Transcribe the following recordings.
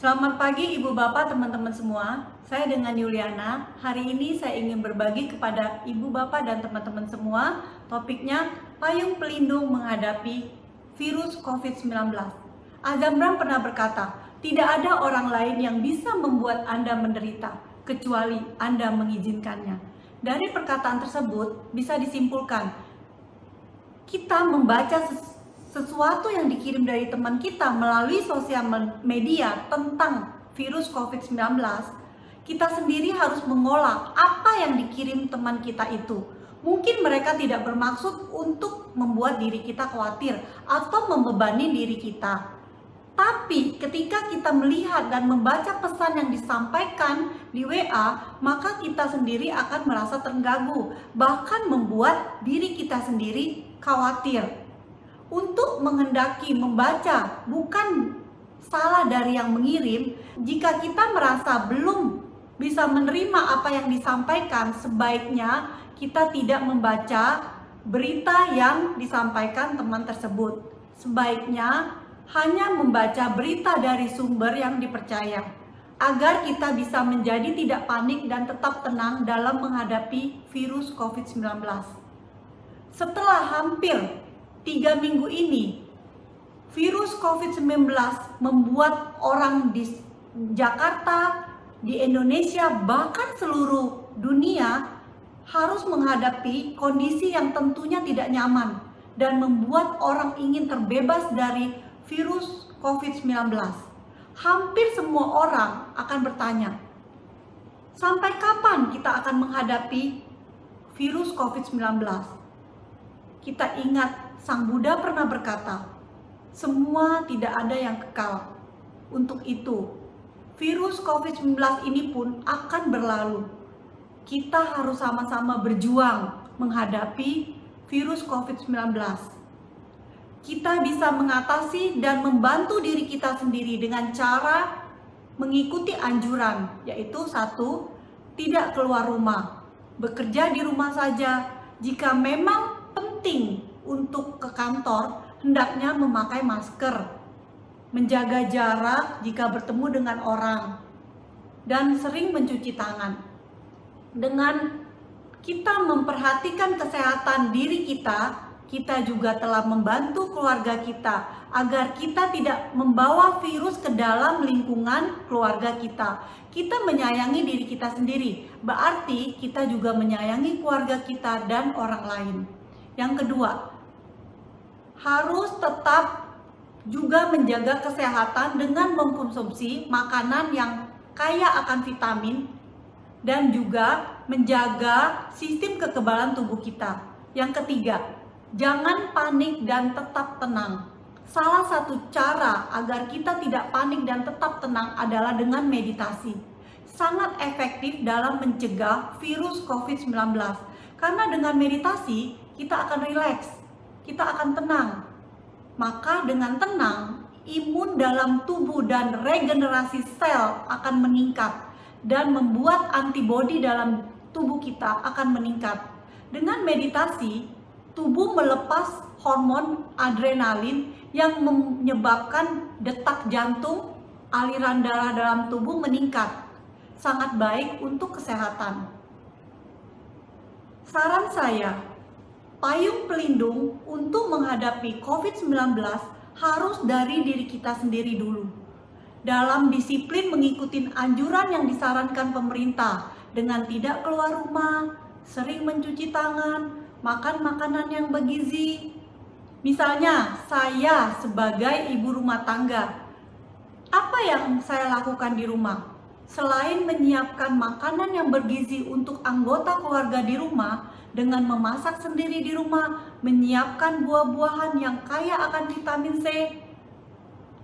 Selamat pagi Ibu Bapak teman-teman semua. Saya dengan Yuliana. Hari ini saya ingin berbagi kepada Ibu Bapak dan teman-teman semua topiknya payung pelindung menghadapi virus COVID-19. Azam Bram pernah berkata, tidak ada orang lain yang bisa membuat Anda menderita kecuali Anda mengizinkannya. Dari perkataan tersebut bisa disimpulkan kita membaca sesuatu yang dikirim dari teman kita melalui sosial media tentang virus COVID-19, kita sendiri harus mengolah apa yang dikirim teman kita itu. Mungkin mereka tidak bermaksud untuk membuat diri kita khawatir atau membebani diri kita. Tapi ketika kita melihat dan membaca pesan yang disampaikan di WA, maka kita sendiri akan merasa terganggu, bahkan membuat diri kita sendiri khawatir untuk menghendaki membaca bukan salah dari yang mengirim jika kita merasa belum bisa menerima apa yang disampaikan sebaiknya kita tidak membaca berita yang disampaikan teman tersebut sebaiknya hanya membaca berita dari sumber yang dipercaya agar kita bisa menjadi tidak panik dan tetap tenang dalam menghadapi virus COVID-19. Setelah hampir tiga minggu ini virus COVID-19 membuat orang di Jakarta, di Indonesia, bahkan seluruh dunia harus menghadapi kondisi yang tentunya tidak nyaman dan membuat orang ingin terbebas dari virus COVID-19. Hampir semua orang akan bertanya, sampai kapan kita akan menghadapi virus COVID-19? Kita ingat Sang Buddha pernah berkata, semua tidak ada yang kekal. Untuk itu, virus COVID-19 ini pun akan berlalu. Kita harus sama-sama berjuang menghadapi virus COVID-19. Kita bisa mengatasi dan membantu diri kita sendiri dengan cara mengikuti anjuran, yaitu satu, tidak keluar rumah, bekerja di rumah saja. Jika memang penting untuk ke kantor hendaknya memakai masker, menjaga jarak jika bertemu dengan orang, dan sering mencuci tangan. Dengan kita memperhatikan kesehatan diri kita, kita juga telah membantu keluarga kita agar kita tidak membawa virus ke dalam lingkungan keluarga kita. Kita menyayangi diri kita sendiri, berarti kita juga menyayangi keluarga kita dan orang lain. Yang kedua, harus tetap juga menjaga kesehatan dengan mengkonsumsi makanan yang kaya akan vitamin dan juga menjaga sistem kekebalan tubuh kita. Yang ketiga, jangan panik dan tetap tenang. Salah satu cara agar kita tidak panik dan tetap tenang adalah dengan meditasi. Sangat efektif dalam mencegah virus COVID-19. Karena dengan meditasi, kita akan rileks, kita akan tenang. Maka dengan tenang, imun dalam tubuh dan regenerasi sel akan meningkat dan membuat antibodi dalam tubuh kita akan meningkat. Dengan meditasi, tubuh melepas hormon adrenalin yang menyebabkan detak jantung, aliran darah dalam tubuh meningkat. Sangat baik untuk kesehatan. Saran saya, payung pelindung untuk menghadapi COVID-19 harus dari diri kita sendiri dulu. Dalam disiplin mengikuti anjuran yang disarankan pemerintah dengan tidak keluar rumah, sering mencuci tangan, makan makanan yang bergizi. Misalnya, saya sebagai ibu rumah tangga, apa yang saya lakukan di rumah? Selain menyiapkan makanan yang bergizi untuk anggota keluarga di rumah, dengan memasak sendiri di rumah, menyiapkan buah-buahan yang kaya akan vitamin C.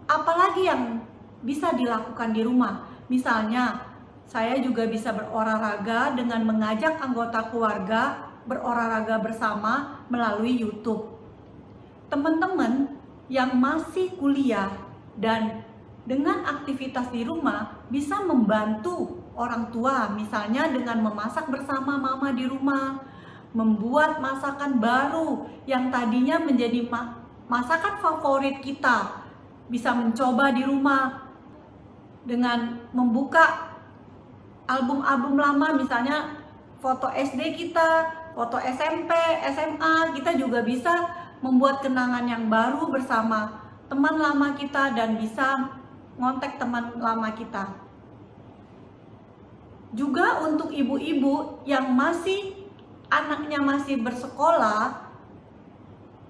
Apalagi yang bisa dilakukan di rumah? Misalnya, saya juga bisa berolahraga dengan mengajak anggota keluarga berolahraga bersama melalui YouTube. Teman-teman yang masih kuliah dan dengan aktivitas di rumah bisa membantu orang tua, misalnya dengan memasak bersama mama di rumah, membuat masakan baru yang tadinya menjadi masakan favorit kita bisa mencoba di rumah dengan membuka album-album lama misalnya foto SD kita, foto SMP, SMA, kita juga bisa membuat kenangan yang baru bersama teman lama kita dan bisa ngontek teman lama kita. Juga untuk ibu-ibu yang masih anaknya masih bersekolah,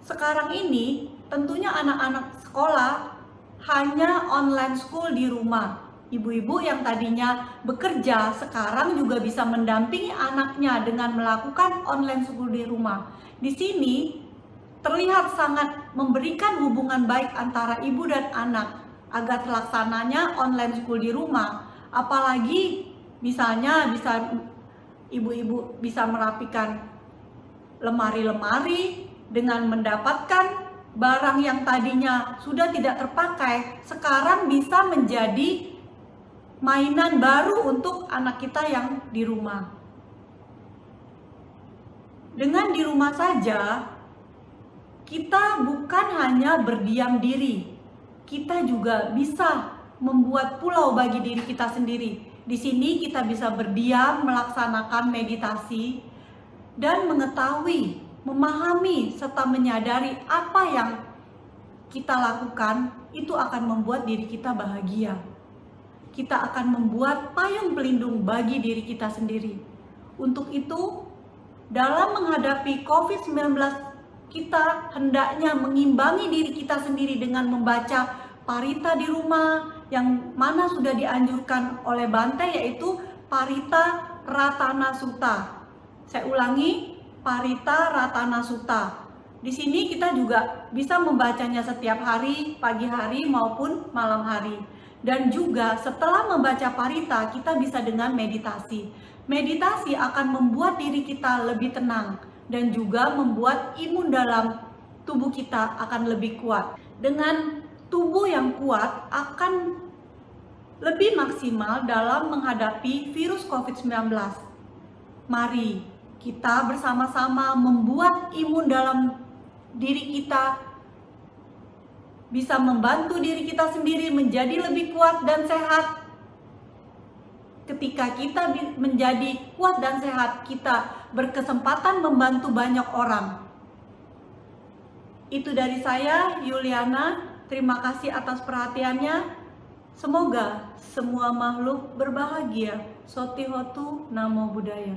sekarang ini tentunya anak-anak sekolah hanya online school di rumah. Ibu-ibu yang tadinya bekerja sekarang juga bisa mendampingi anaknya dengan melakukan online school di rumah. Di sini terlihat sangat memberikan hubungan baik antara ibu dan anak agar terlaksananya online school di rumah. Apalagi misalnya bisa ibu-ibu bisa merapikan lemari-lemari dengan mendapatkan barang yang tadinya sudah tidak terpakai sekarang bisa menjadi mainan baru untuk anak kita yang di rumah. Dengan di rumah saja, kita bukan hanya berdiam diri, kita juga bisa membuat pulau bagi diri kita sendiri. Di sini kita bisa berdiam, melaksanakan meditasi, dan mengetahui, memahami, serta menyadari apa yang kita lakukan itu akan membuat diri kita bahagia kita akan membuat payung pelindung bagi diri kita sendiri. Untuk itu, dalam menghadapi COVID-19, kita hendaknya mengimbangi diri kita sendiri dengan membaca parita di rumah yang mana sudah dianjurkan oleh Bante yaitu parita ratana sutta. Saya ulangi, parita ratana sutta. Di sini kita juga bisa membacanya setiap hari, pagi hari maupun malam hari. Dan juga setelah membaca parita, kita bisa dengan meditasi. Meditasi akan membuat diri kita lebih tenang dan juga membuat imun dalam tubuh kita akan lebih kuat. Dengan tubuh yang kuat akan lebih maksimal dalam menghadapi virus COVID-19. Mari kita bersama-sama membuat imun dalam diri kita bisa membantu diri kita sendiri menjadi lebih kuat dan sehat. Ketika kita menjadi kuat dan sehat, kita berkesempatan membantu banyak orang. Itu dari saya, Yuliana. Terima kasih atas perhatiannya. Semoga semua makhluk berbahagia. Sotihotu Namo Buddhaya.